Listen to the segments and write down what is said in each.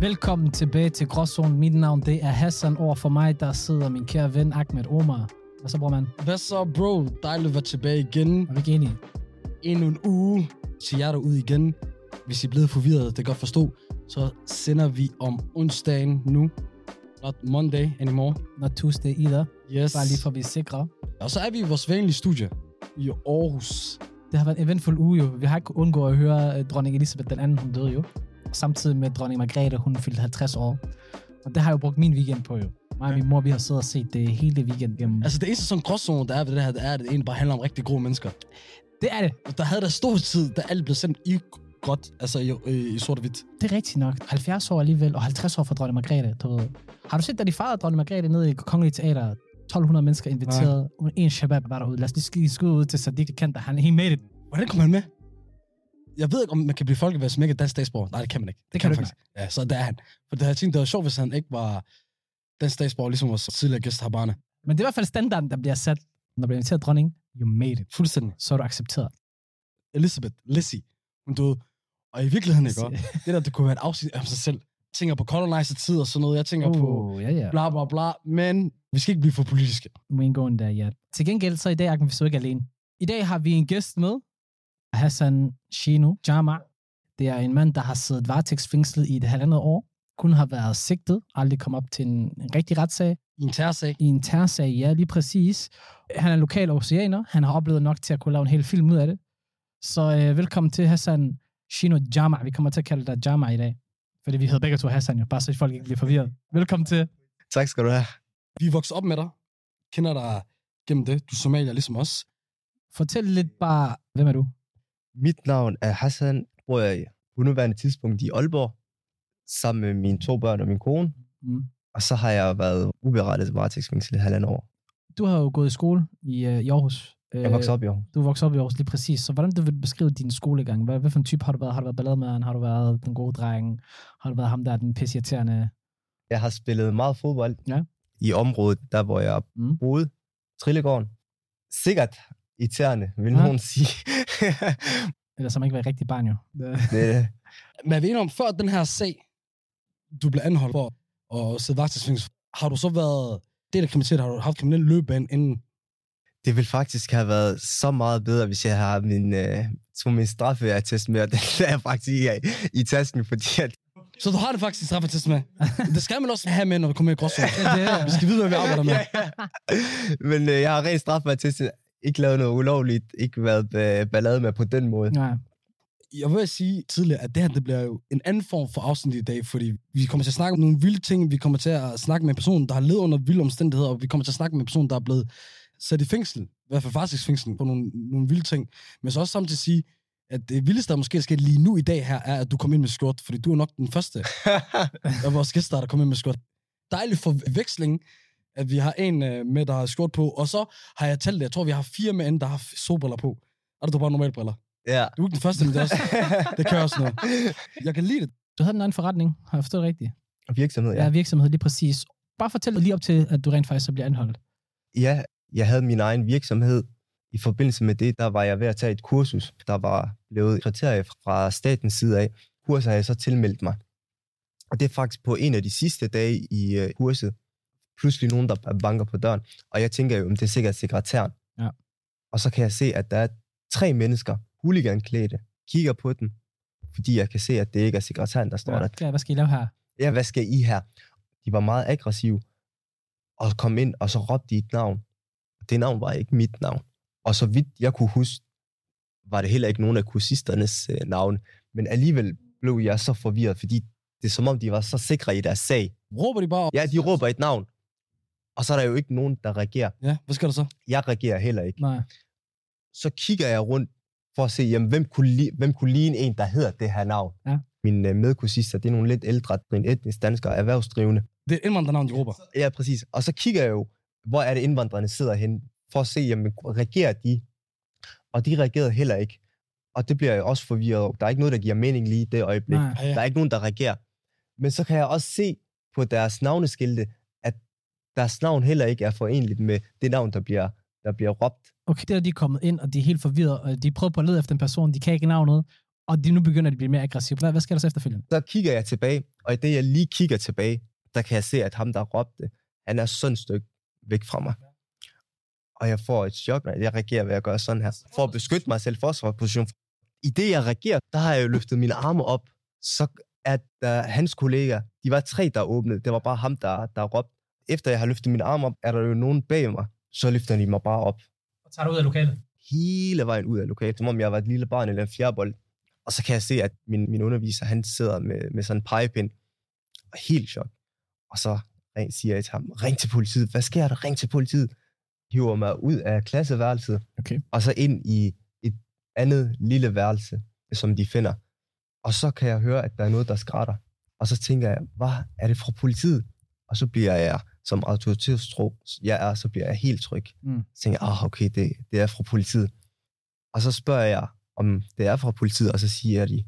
Velkommen tilbage til Gråzonen. Mit navn det er Hassan. Over for mig, der sidder min kære ven Ahmed Omar. Hvad så, bror mand? Hvad så, bro? Dejligt at være tilbage igen. Er vi ikke enige? Endnu en uge til jer derude igen. Hvis I er blevet forvirret, det kan godt forstå, så sender vi om onsdagen nu. Not Monday anymore. Not Tuesday either. Yes. Bare lige for at vi er sikre. Og så er vi i vores vanlige studie i Aarhus. Det har været en eventful uge jo. Vi har ikke kunnet undgå at høre uh, dronning Elisabeth den anden, hun døde jo. Samtidig med dronning Margrethe, hun fyldte 50 år. Og det har jeg jo brugt min weekend på jo. Mig og min mor, vi har siddet og set det hele weekend gennem. Altså det eneste sådan gråzone, der er ved det her, det er, at det egentlig bare handler om rigtig gode mennesker. Det er det. Og Der havde der stor tid, da alt blev sendt i godt, altså i, i, i sort og hvidt. Det er rigtigt nok. 70 år alligevel, og 50 år for dronning Margrethe. Du ved. Har du set, da de fejrede dronning Margrethe nede i Kongelige Teater? 1200 mennesker inviteret. Nej. En shabab var derude. Lad os lige skide skud ud til Sadiq Kent, han he made it. Hvordan kom han med? Jeg ved ikke, om man kan blive folkevalgt som ikke er dansk statsborger. Nej, det kan man ikke. Det kan du faktisk. Ja, så det er han. For det har jeg tænkt, det var sjovt, hvis han ikke var dansk statsborger, ligesom vores tidligere gæst Habane. Men det er i hvert fald standarden, der bliver sat, når du bliver inviteret dronning. You made it. Fuldstændig. Så er du accepteret. Elizabeth, Lizzie, hun døde. Og i virkeligheden, ikke? også? Det der, det kunne være et afsnit af sig selv. Jeg tænker på colonizer-tid og sådan noget. Jeg tænker uh. på ja, ja. bla bla bla. Men vi skal ikke blive for politiske. Ain't going there yet. Til gengæld, så i dag er vi så ikke alene. I dag har vi en gæst med. Hassan Shino Jama. Det er en mand, der har siddet varetægtsfængslet i et halvandet år. Kun har været sigtet, aldrig kom op til en, en rigtig retssag. I en terrorsag. I en terrorsag, ja, lige præcis. Han er lokal oceaner. Han har oplevet nok til at kunne lave en hel film ud af det. Så øh, velkommen til Hassan Shino Jama. Vi kommer til at kalde dig Jama i dag. Fordi vi hedder begge to Hassan jo, bare så folk ikke bliver forvirret. Velkommen til. Tak skal du have. Vi er vokset op med dig. Kender dig gennem det. Du er somalier ligesom os. Fortæl lidt bare, hvem er du? Mit navn er Hassan. Bor jeg på nuværende tidspunkt i Aalborg, sammen med mine to børn og min kone. Mm. Og så har jeg været uberettet varetægtsfængsel i halvandet år. Du har jo gået i skole i, øh, i Aarhus. Jeg voksede op i år. Du er vokset op i Aarhus lige præcis. Så hvordan du vil beskrive din skolegang? Hvad, hvad for en type har du været? Har du været ballademæren? Har du været den gode dreng? Har du været ham der, den pisseirriterende? Jeg har spillet meget fodbold Ja. i området, der hvor jeg Mm. boede. Trillegården. Sikkert irriterende, vil Ja. nogen sige. Eller som ikke var et rigtigt barn jo. det, Men er vi enige om, før den her sag, du blev anholdt for at sidde varetægtsfængsel, har du så været del af kriminalitet? Har du haft kriminel løbebane inden? det ville faktisk have været så meget bedre, hvis jeg havde min, øh, tog min straffeattest med, og den er jeg faktisk i, i tasken, fordi at Så du har det faktisk i straffetest med? det skal man også have med, når du kommer i gråzone. Ja, det er- Vi skal vide, hvad vi arbejder med. Men øh, jeg har rent straffeattest, ikke lavet noget ulovligt, ikke været øh, ballade med på den måde. Nej. Jeg vil sige tidligere, at det her det bliver jo en anden form for afsnit i dag, fordi vi kommer til at snakke om nogle vilde ting, vi kommer til at snakke med en person, der har levet under vilde omstændigheder, og vi kommer til at snakke med en person, der er blevet sat i fængsel, i hvert fald varetægtsfængsel, på nogle, nogle vilde ting. Men så også samtidig sige, at det vildeste, der måske sket lige nu i dag her, er, at du kom ind med skjort, fordi du er nok den første af vores gæster, der kom ind med skjort. Dejlig forveksling, at vi har en øh, med, der har skjort på, og så har jeg talt det, jeg tror, vi har fire med der har solbriller på. Og der er bare normale briller. ja. Du er ikke den første, men det, er også, det kører også noget. Jeg kan lide det. Du havde en anden forretning, har jeg forstået rigtigt? Virksomhed, Ja, ja. virksomhed lige præcis. Bare fortæl lige op til, at du rent faktisk så bliver anholdt. Ja, jeg havde min egen virksomhed. I forbindelse med det, der var jeg ved at tage et kursus, der var blevet kriterier fra statens side af. Kurset har jeg så tilmeldt mig. Og det er faktisk på en af de sidste dage i øh, kurset, pludselig nogen, der banker på døren. Og jeg tænker jo, om det er sikkert sekretæren. Ja. Og så kan jeg se, at der er tre mennesker, huliganklædte, kigger på den, fordi jeg kan se, at det ikke er sekretæren, der står der. Ja, hvad skal I lave her? ja, hvad skal I her? De var meget aggressive, og kom ind, og så råbte de et navn. Det navn var ikke mit navn. Og så vidt jeg kunne huske, var det heller ikke nogen af kursisternes øh, navn. Men alligevel blev jeg så forvirret, fordi det er som om, de var så sikre i deres sag. Råber de bare? Ja, de råber et navn, og så er der jo ikke nogen, der reagerer. Ja, hvad skal der så? Jeg reagerer heller ikke. Nej. Så kigger jeg rundt for at se, jamen, hvem, kunne li- hvem kunne ligne en, der hedder det her navn. Ja. Mine øh, medkursister, det er nogle lidt ældre, en etnisk danskere, erhvervsdrivende. Det er indvandrernavn, de råber. Ja, præcis. Og så kigger jeg jo, hvor er det indvandrerne sidder hen, for at se, jamen, reagerer de? Og de reagerede heller ikke. Og det bliver jeg også forvirret over. Der er ikke noget, der giver mening lige i det øjeblik. Nej. Ja. Der er ikke nogen, der reagerer. Men så kan jeg også se på deres navneskilte, deres navn heller ikke er forenligt med det navn, der bliver, der bliver råbt. Okay, der er de kommet ind, og de er helt forvirret, og de prøver på at lede efter en person, de kan ikke navnet, og de nu begynder de at blive mere aggressive. Hvad, hvad sker der så efterfølgende? Så kigger jeg tilbage, Og i det, jeg lige kigger tilbage, der kan jeg se, at ham, der råbte, han er sådan et stykke væk fra mig. Og jeg får et chok, når jeg reagerer ved at gøre sådan her. For at beskytte mig selv i forsvarsposition. I det, jeg reagerer, der har jeg jo løftet mine arme op. Så er der hans kollegaer, de var tre, der åbnede. Det var bare ham, der, der råbte. Efter jeg har løftet mine arme op, er der jo nogen bag mig. Så løfter de mig bare op. Og tager du ud af lokalet? hele vejen ud af lokalet, som om jeg var et lille barn eller en fjerdebold. Og så kan jeg se, at min, min underviser, han sidder med, med sådan en pegepind, og helt chok. Og så siger jeg til ham, ring til politiet, hvad sker der? Ring til politiet. Hiver mig ud af klasseværelset, Okay. og så ind i et andet lille værelse, som de finder. Og så kan jeg høre, at der er noget, der skrætter. Og så tænker jeg, hvad er det fra politiet? Og så bliver jeg, som autoritetstro jeg er, så bliver jeg helt tryg. Mm. Så tænker jeg, ah, okay, det, det er fra politiet. Og så spørger jeg, om det er fra politiet, og så siger de,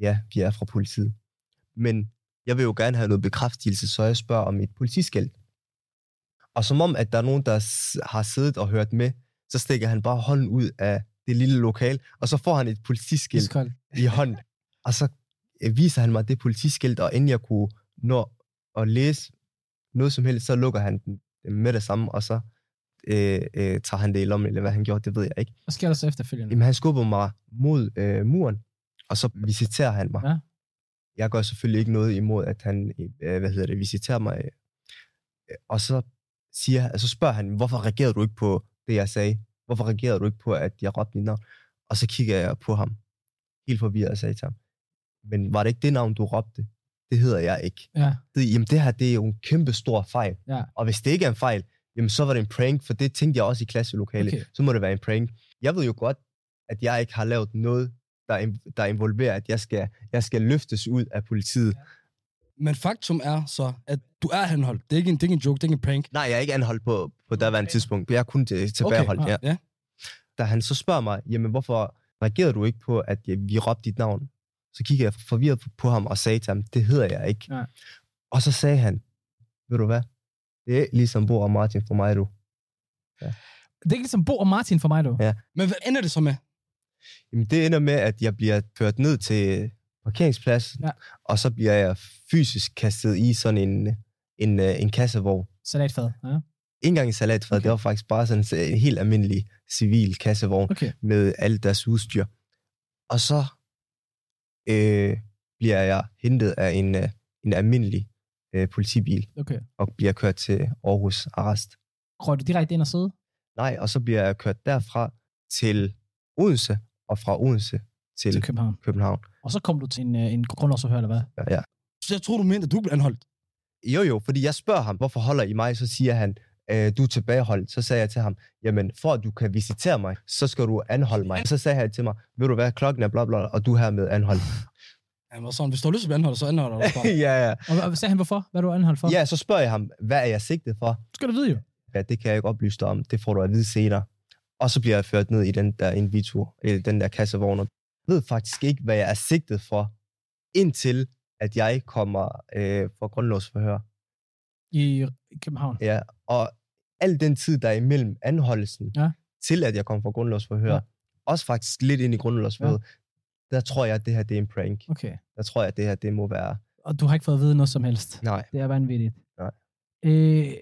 ja, vi er fra politiet. Men jeg vil jo gerne have noget bekræftelse, så jeg spørger om et politiskilt. Og som om, at der er nogen, der har siddet og hørt med, så stikker han bare hånden ud af det lille lokal, og så får han et politiskilt i hånden. Og så øh, viser han mig det politiskilt, og inden jeg kunne nå at læse noget som helst, så lukker han den med det samme, og så øh, øh, tager han det i lommen, eller hvad han gjorde, det ved jeg ikke. Hvad sker der så efterfølgende? Jamen, han skubber mig mod øh, muren, og så visiterer han mig. Ja. Jeg gør selvfølgelig ikke noget imod, at han, øh, hvad hedder det, visiterer mig. Øh, Og så, siger, altså, så spørger han, hvorfor reagerede du ikke på det, jeg sagde? Hvorfor reagerede du ikke på, at jeg råbte dit navn? Og så kigger jeg på ham, helt forvirret, og sagde til ham, men var det ikke det navn, du råbte? Det hedder jeg ikke. Ja, Det, jamen, det her, det er jo en kæmpe stor fejl. ja. Og hvis det ikke er en fejl, jamen så var det en prank, for det tænkte jeg også i klasselokalet. Okay. Okay. Så må det være en prank. Jeg ved jo godt, at jeg ikke har lavet noget, der, der involverer, at jeg skal, jeg skal løftes ud af politiet. Men faktum er så, at du er anholdt. Det er ikke en, det er ikke en joke, det er ikke en prank. Nej, jeg er ikke anholdt på, på daværende tidspunkt. Jeg er kun til, tilbageholdt. Okay. Okay. Ja. Ja. Da han så spørger mig, jamen hvorfor reagerede du ikke på, at vi råbte dit navn? Så kigger jeg forvirret på ham og sagde til ham, det hedder jeg ikke. Ja. Og så sagde han, ved du hvad? Det er ligesom Bo og Martin for mig, du. Det er ikke ligesom Bo og Martin for mig, du. Ja. Men hvad ender det så med? Jamen, det ender med, at jeg bliver kørt ned til parkeringspladsen, Ja. og så bliver jeg fysisk kastet i sådan en, en, øh, en kassevogn. Salatfad. Ja. Ikke engang en salatfad, okay. det var faktisk bare sådan en helt almindelig civil kassevogn Okay. med alt deres udstyr. Og så øh, bliver jeg hentet af en, øh, en almindelig øh, politibil Okay. og bliver kørt til Aarhus Arrest. Røg du direkte ind og sidde? Nej, og så bliver jeg kørt derfra til Odense, og fra Odense til, Til København. København. Og så kom du til en, øh, en grundlovsforhør, eller hvad? Ja, ja. Så jeg tror, du mente, at du blev anholdt. Jo, jo, fordi jeg spørger ham, hvorfor holder I mig? Så siger han, øh, du er tilbageholdt. Så sagde jeg til ham, jamen for at du kan visitere mig, så skal du anholde mig. Så sagde han til mig, ved du hvad, klokken er bla bla, og du er hermed anholdt. Han var sådan, hvis du har lyst til at blive anholdt, så anholder du bare. ja, ja. Og, og sagde han hvorfor? Hvad er du anholdt for? ja, så spørger jeg ham, hvad er jeg sigtet for? Du skal du vide jo. Ja, det kan jeg ikke oplyse dig om. Det får du at vide senere. Og så bliver jeg ført ned i den der invito, eller den der kassevogn. og Jeg ved faktisk ikke, hvad jeg er sigtet for, indtil at jeg kommer øh, for grundlovsforhør. I, i København. Ja, og al den tid, der er imellem anholdelsen, Ja. til at jeg kom for grundlovsforhør, Ja. også faktisk lidt ind i grundlovsforhør, ja. der tror jeg, at det her det er en prank. Okay. Der tror jeg, at det her det må være... Og du har ikke fået at vide noget som helst. Nej, Det er vanvittigt. Nej. Øh,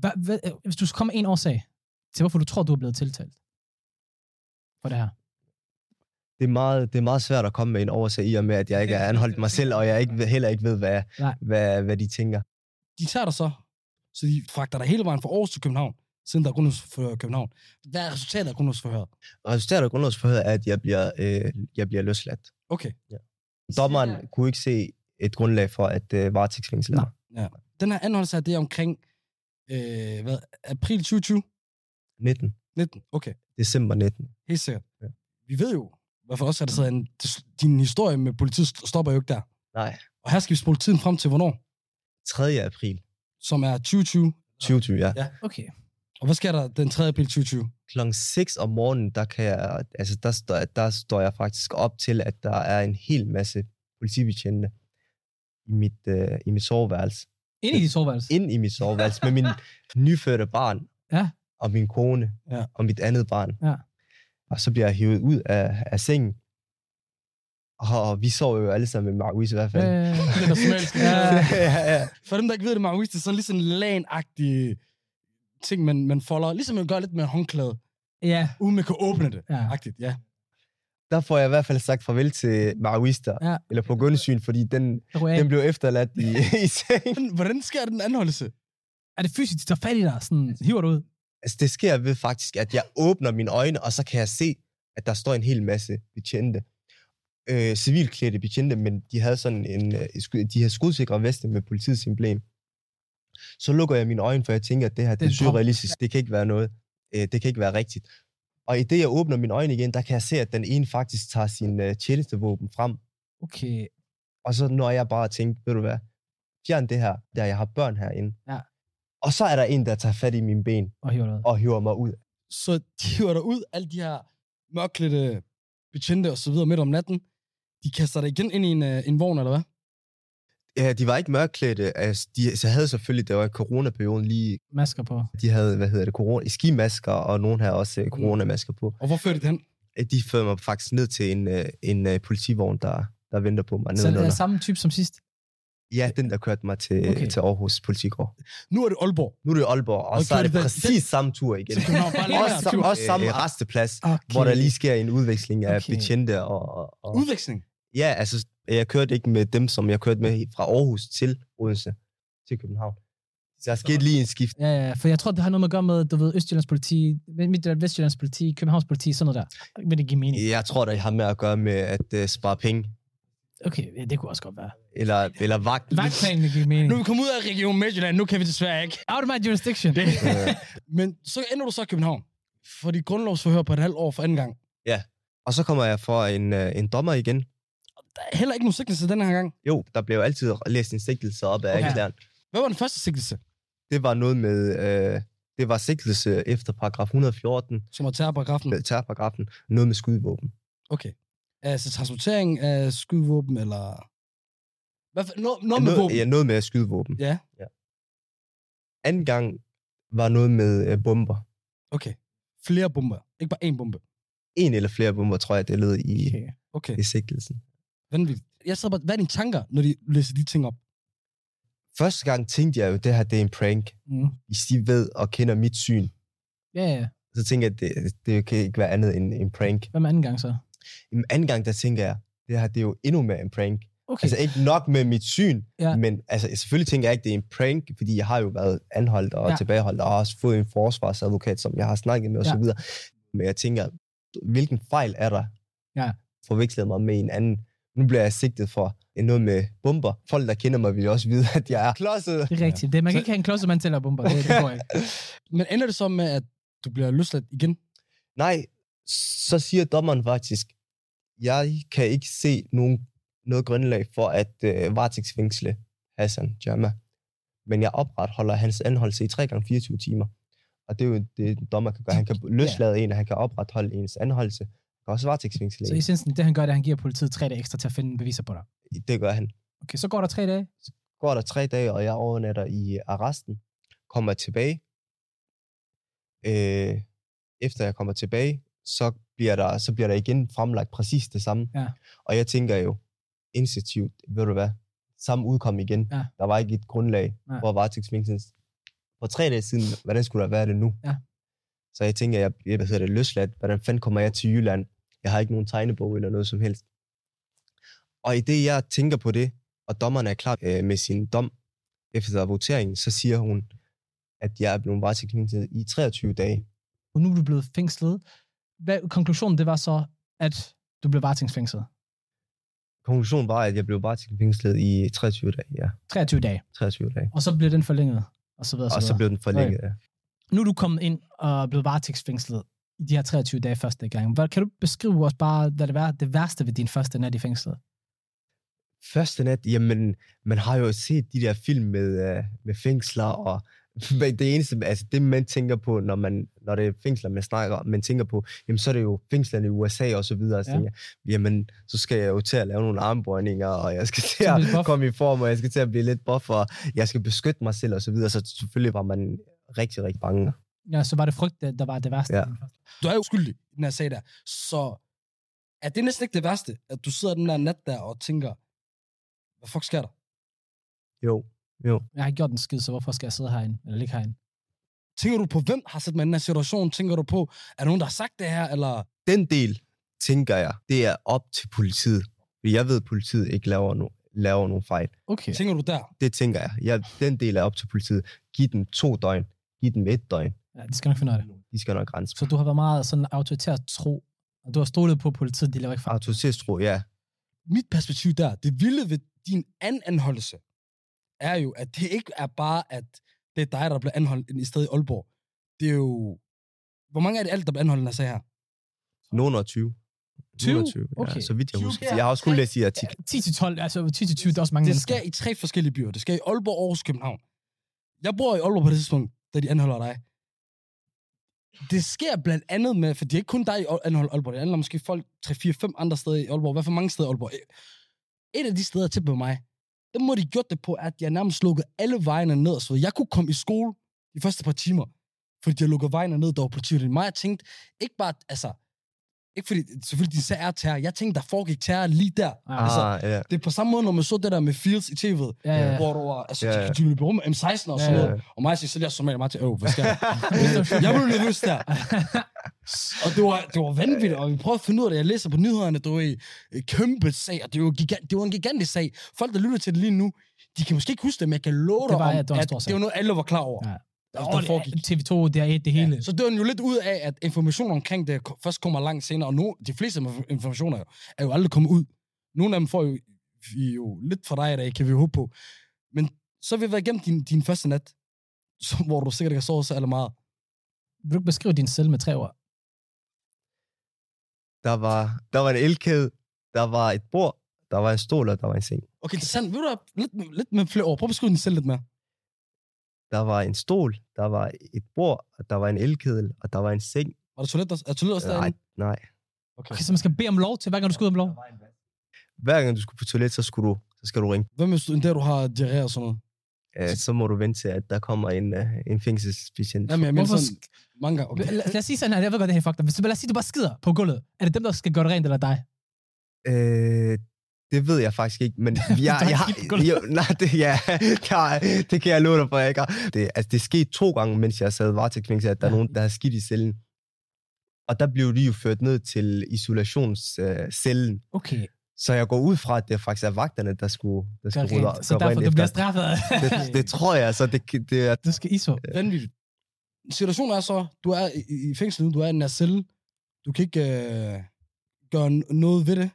hvad, øh, hvis du skulle komme en årsag til, hvorfor du tror, du er blevet tiltalt for det her. det er, meget, det er meget svært at komme med en oversigt i og med, at jeg ikke er anholdt mig selv, og jeg ikke, heller ikke ved, hvad, Nej. hvad, hvad de tænker. De tager dig så, så de fragter dig hele vejen fra Aarhus til København, siden der er grundlovsforhør i København. Hvad er resultatet af grundlovsforhøret? Resultatet af grundlovsforhøret er, at jeg bliver, øh, jeg bliver løsladt. Okay. Dommeren kunne ikke se et grundlag for at øh, varetægtsfængsle mig. Den her anholdelse her, det er omkring øh, hvad, april 2020? 19. 19. Okay, December 19. helt sikkert. Ja. Vi ved jo, hvert fald også, at der sidder en, din historie med politiet st- stopper jo ikke der. Nej, Og her skal vi spole tiden frem til hvornår? 3. april Som er 2020. 2020, ja. Ja. Okay. Og hvad sker der den 3. april 2020? Klokken 6 om morgenen, der, kan jeg, altså der, står, der står jeg faktisk op til, at der er en hel masse politibetjente i mit, øh, i mit soveværelse. Ind i dit soveværelse. Ind i mit soveværelse med min nyfødte barn. Ja. Og min kone. Ja. Og mit andet barn. Ja. Og så bliver jeg hævet ud af, af sengen. Og vi sov jo alle sammen med Marquis i hvert fald. Øh, Det er somalisk. Ja. ja, ja. For dem, der ikke ved det, Maurice, det er sådan lige sådan en lan-agtig ting, man, man folder. Ligesom man gør lidt med håndklæde, ja, uden man kan åbne det. ja. Agtigt, ja. Der får jeg i hvert fald sagt farvel til Marquis der. Ja. Eller på Gunnesyn, fordi den, Så den blev efterladt i, i seng. Men Hvordan sker den anholdelse? Er det fysisk, de tager fat i dig? Sådan, hiver du ud? Altså, det sker ved faktisk, at jeg åbner mine øjne, og så kan jeg se, at der står en hel masse betjente. Øh, civilklædte betjente, men de havde sådan en, øh, de havde skudsikre veste med politiets emblem. Så lukker jeg mine øjne, for jeg tænker, at det her det Det er surrealistisk. Det kan ikke være noget. Øh, det kan ikke være rigtigt. Og i det, jeg åbner mine øjne igen, der kan jeg se, at den ene faktisk tager sin øh, tjenestevåben frem. Okay. Og så når jeg bare tænker, ved du hvad, fjern det her, der jeg har børn herinde. Ja. Og så er der en, der tager fat i mine ben Og hiver ud. og hiver mig ud. Så de hiver dig ud, alle de her mørklædte betjente og så videre midt om natten. De kaster dig igen ind i en, øh, en vogn, eller hvad? Ja, de var ikke mørklædte. Altså, de så havde selvfølgelig, det var coronaperioden lige, Masker på. de havde, hvad hedder det, corona, skimasker, og nogen havde også øh, coronamasker på. Og hvor førte de den? Øh, De førte mig faktisk ned til en, øh, en øh, politivogn, der, der venter på mig Så det er samme type som sidst? Ja, den der kørte mig til, Okay. til Aarhus Politigård. Nu er det Aalborg. Nu er det Aalborg, og Og så er det den- præcis samme tur igen. Også, tur. også samme resteplads, Okay. hvor der lige sker en udveksling af Okay. betjente. Og, og, og, Udveksling. Ja, altså, jeg kørte ikke med dem, som jeg kørte med fra Aarhus til Odense til København. Så der skete lige en skift. Ja, ja, for jeg tror, det har noget med at gøre med, du ved, Østjyllands politi, Midtjyllands, Vestjyllands politi, Københavns politi, sådan noget der. Vil det give mening? Jeg tror, det har med at gøre med at uh, spare penge. Okay, ja, det kunne også godt være. Eller, eller vagt. Vagtplanen vil give mening. Nu er vi kommet ud af Region Midtjylland, nu kan vi desværre ikke. Out of my jurisdiction. Det. Øh, Men så ender du så i København. For de grundlovsforhør på et halvt år for anden gang. og så kommer jeg for en, uh, en dommer igen. Er heller ikke nogen sigtelse den her gang. Jo, der blev altid læst en sigtelse op af Okay. anklageren. Hvad var den første sigtelse? Det var noget med... Uh, det var sigtelse efter paragraf 114, Som var terrorparagrafen. med terrorparagrafen, noget med skudvåben. Okay. Altså transportering af skydevåben, eller... Hvad, for- noget, noget med noget, våben? ja, noget med skydevåben. Ja, Anden gang var noget med uh, bomber. okay. Flere bomber. Ikke bare én bombe. En eller flere bomber, tror jeg, det lød i, Okay. Okay, i sigtelsen. Vanvittigt. Jeg sidder bare, hvad er dine tanker, når de læser de ting op? Første gang tænkte jeg jo, det her det er en prank. Mm. Hvis de ved og kender mit syn, Ja, ja. så tænker jeg, at det, det kan ikke være andet end en prank. Hvad med anden gang så? En anden gang, der tænker jeg, det her det er jo endnu mere en prank. Okay. Altså ikke nok med mit syn, Ja. ja. men altså, selvfølgelig tænker jeg ikke, det er en prank, fordi jeg har jo været anholdt og Ja. ja. tilbageholdt, og har også fået en forsvarsadvokat, som jeg har snakket med Ja. osv. Men jeg tænker, hvilken fejl er der? Ja. Forvekslet mig med en anden. Nu bliver jeg sigtet for noget med bomber. Folk, der kender mig, vil også vide, at jeg er klodset. Det er rigtigt. Det, man kan Så- ikke have en klodset til at bomber. Det, det går ikke. Men ender det så med, at du bliver løsladt igen? Nej, så siger dommeren faktisk, jeg kan ikke se nogen, noget grundlag for at øh, varetægtsfængsle Hassan Jama. Men jeg opretholder hans anholdelse i 3 gange 24 timer. Og det er jo det, en dommer kan gøre. Han kan løslade en, og han kan opretholde ens anholdelse. Kan også varetægtsfængsle Så i en. essensen, det han gør, det er, at han giver politiet tre dage ekstra til at finde beviser på dig. Det gør han. Okay, så går der tre dage. Går der tre dage, og jeg overnatter i arresten, kommer tilbage. Øh, efter jeg kommer tilbage, så bliver, der, så bliver der igen fremlagt præcis det samme. Ja. Og jeg tænker jo, initiativt, ved du hvad, samme udkom igen. Ja. Der var ikke et grundlag Nej. for varetægtsfængslen. For tre dage siden, hvordan skulle der være det nu? Ja. Så jeg tænker, jeg, jeg hvad hedder det, løsladt. Hvordan fanden kommer jeg til Jylland? Jeg har ikke nogen tegnebog eller noget som helst. Og i det, jeg tænker på det, og dommeren er klar øh, med sin dom efter voteringen, så siger hun, at jeg er blevet varetægtsfængslet i 23 dage. Og nu er du blevet fængslet. Hvad, konklusionen, det var så, at du blev varetægtsfængslet. Konklusionen var, at jeg blev varetægtsfængslet i 23 dage. Ja, 23 dage. 23 dage. Og så blev den forlænget. Og så videre, Og så videre. blev den forlænget. Ja. Nu er du kommet ind og blevet varetægtsfængslet i de her 23 dage første gang. Hvad, kan du beskrive os bare, hvad det var det værste ved din første nat i fængslet? Første nat, jamen, man har jo set de der film med, uh, med fængsler, og men det eneste, altså det man tænker på, når, man, når det er fængsler, man snakker man tænker på, jamen så er det jo fængslerne i USA og så videre, så Ja. tænker jeg, jamen så skal jeg jo til at lave nogle armbøjninger, og jeg skal til at komme i form, og jeg skal til at blive lidt buff, og jeg skal beskytte mig selv og så videre, så selvfølgelig var man rigtig, rigtig bange. Ja, så var det frygt, der var det værste. Ja. Du er jo skyldig i den her sag der. Så er det næsten ikke det værste, at du sidder den der nat der og tænker, hvad fuck sker der? Jo, jo. Jeg har ikke gjort en skid, så hvorfor skal jeg sidde herinde? Eller ligge herinde? Tænker du på, hvem har sat mig i den her situation? Tænker du på, er der nogen, der har sagt det her? Eller Den del, tænker jeg, det er op til politiet. Fordi jeg ved, at politiet ikke laver, no, laver nogen fejl. Okay. tænker du der? Det tænker jeg. jeg. Den del er op til politiet. Giv dem to døgn. Giv dem et døgn. Ja, det skal nok finde ud af det. De skal nok grænse. Så du har været meget sådan autoritært tro, og du har stolet på politiet, de laver ikke fejl. Autoritetstro, ja. Mit perspektiv der, det vilde ved din anden anholdelse, er jo, at det ikke er bare, at det er dig, der bliver anholdt i stedet i Aalborg. Det er jo... Hvor mange er det alt, der bliver anholdt i den her sag her? Nogen og 20. 20? Nogen og 20, Okay. Ja, så vidt jeg 20 husker. Jeg har også kun læst i artiklen. 10 til 12, altså 10 til 20, det er også mange Det mennesker. skal i tre forskellige byer. Det skal i Aalborg, Aarhus, København. Jeg bor i Aalborg på det tidspunkt, da de anholder dig. Det sker blandt andet med, for det er ikke kun dig i Aalborg, det handler måske folk 3-4-5 andre steder i Aalborg. Hvad for mange steder i Aalborg? Øh, et af de steder til på mig, der må de gjort det på, at jeg nærmest lukkede alle vejene ned. Så jeg kunne komme i skole de første par timer, fordi jeg lukkede vejene ned, der var politiet. Det mig, jeg tænkte, ikke bare, altså, ikke fordi, selvfølgelig din sag er terror. Jeg tænkte, der foregik terror lige der. Ah, altså, Ah, ja. Det er på samme måde, når man så det der med Fields i tv'et, ja, ja. hvor du var, altså, ja. ja. de løb rum M16 og sådan ja. noget. Og mig siger, så er jeg som mig til, åh, hvad sker der? jeg blev nervøs der. Og det var, det var vanvittigt, og vi prøvede at finde ud af det. Jeg læser på nyhederne, det var en kæmpe sag, og det var, gigant, det var en gigantisk sag. Folk, der lytter til det lige nu, de kan måske ikke huske det, men jeg kan love Det dig var- om, ja, det var at sag. det var noget, alle var klar over. Ja. Åh, der det foregik. er TV2, det er et, det hele. Ja, så dør den jo lidt ud af, at information omkring det først kommer langt senere, og no, de fleste af informationer er jo- jo aldrig kommet ud. Nogle af dem får jo, vi jo lidt fra dig i dag, kan vi håbe på. Men så har vi været igennem din, din første nat, så, hvor du sikkert ikke har sovet så eller meget. Vil du ikke beskrive din selv med tre ord? Der var, der var en elkæde, der var et bord, der var en stol, og der var en seng. Okay, interessant. Vil du have lidt, lidt med flere ord? Prøv at beskrive din selv lidt mere. Der var en stol, der var et bord, og der var en elkedel, og der var en seng. Var der toilet, der, er toilet også Nej, derinde? nej. Okay. Okay, så man skal bede om lov til, hver gang du skal ud om lov? Hver gang du skulle på toilet, så, skulle du, så skal du ringe. Hvad hvis du en dag, du har diarré og sådan noget? Uh, så må du vente til, at der kommer en, uh, en fængselsbetjent. Jamen, jeg mener sådan mange gange. Okay. Lad, lad os sige sådan her, jeg ved godt, det her er fucked up. Hvis du, lad os sige, du bare skider på gulvet. Er det dem, der skal gøre det rent, eller dig? Øh, det ved jeg faktisk ikke, men jeg, jeg, gulvet. jo, nej, det, ja, det, har, det kan jeg love dig for, jeg ikke har. Det, altså, det skete to gange, mens jeg sad varetægtsfængsel, at der er Ja. nogen, der har skidt i cellen. Og der blev de jo ført ned til isolationscellen. Uh, Okay, så jeg går ud fra, at det faktisk er vagterne, der skulle, der skulle rydde. Så derfor, du bliver efter. straffet. det, det tror jeg, så det, det er... Du skal ISO. Vanvittigt. Situationen er så, du er i, i fængsel nu, du er i den her celle. Du kan ikke øh, gøre n- noget ved det.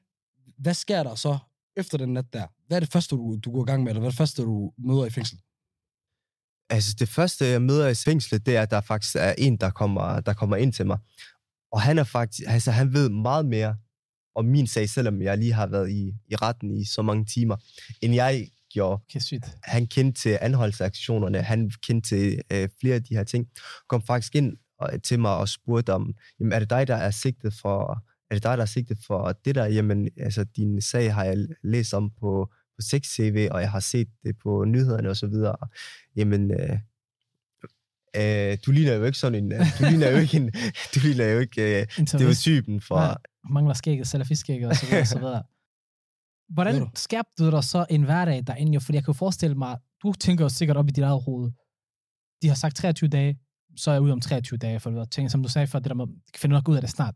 Hvad sker der så efter den nat der? Hvad er det første, du, du går i gang med, eller hvad er det første, du møder i fængsel? Altså, det første, jeg møder i fængslet, det er, at der faktisk er en, der kommer, der kommer ind til mig. Og han er faktisk, altså, han ved meget mere om min sag, selvom jeg lige har været i, i retten i så mange timer, end jeg gjorde. Okay, sygt. Han kendte til anholdsaktionerne, han kendte til øh, flere af de her ting. Kom faktisk ind og, til mig og spurgte om, jamen, er det dig, der er sigtet for, er det dig, der er sigtet for det der? Jamen, altså, din sag har jeg læst om på, på 6CV, og jeg har set det på nyhederne og så videre. Jamen, øh, øh, du ligner jo ikke sådan en, øh, du ligner jo ikke en, du ligner jo ikke øh, stereotypen for, Nej. Mangler skægget, salafistskægget og så videre, og så videre. Hvordan skabte du dig så en hverdag derinde? Jo, fordi jeg kan forestille mig, du tænker jo sikkert op i dit eget hoved. De har sagt 23 dage, så er jeg ude om 23 dage, for du tænker, som du sagde før, det der med, kan finde nok ud af det snart.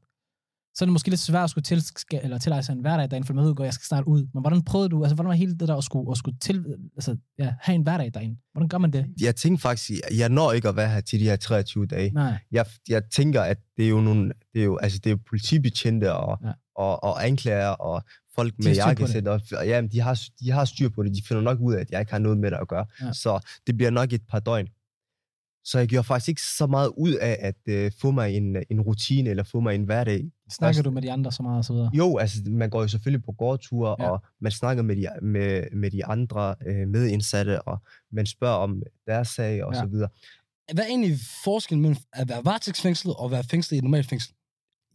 Så er det måske lidt svært at skulle til, eller tileje sig en hverdag derinde, for man ved jeg skal snart ud. Men hvordan prøvede du, altså hvordan var hele det der at skulle, at skulle til, altså, ja, have en hverdag derinde? Hvordan gør man det? jeg tænkte faktisk, jeg, når ikke at være her til de her 23 dage. Nej. jeg, jeg tænker, at det er jo nogle, det er jo, altså det er jo politibetjente og, Ja. og, og anklager og folk med jakkesæt. Og, og ja, de har, de har styr på det. De finder nok ud af, at jeg ikke har noget med det at gøre. Ja. Så det bliver nok et par døgn. Så jeg gjorde faktisk ikke så meget ud af at øh, få mig en, en rutine eller få mig en hverdag. Snakker Først- du med de andre så meget og så videre? Jo, altså man går jo selvfølgelig på gårdture, Ja. og man snakker med de, med, med de andre øh, medindsatte, og man spørger om deres sag og Ja. så videre. Hvad er egentlig forskellen mellem at være varetægtsfængslet og være fængslet i et normalt fængsel?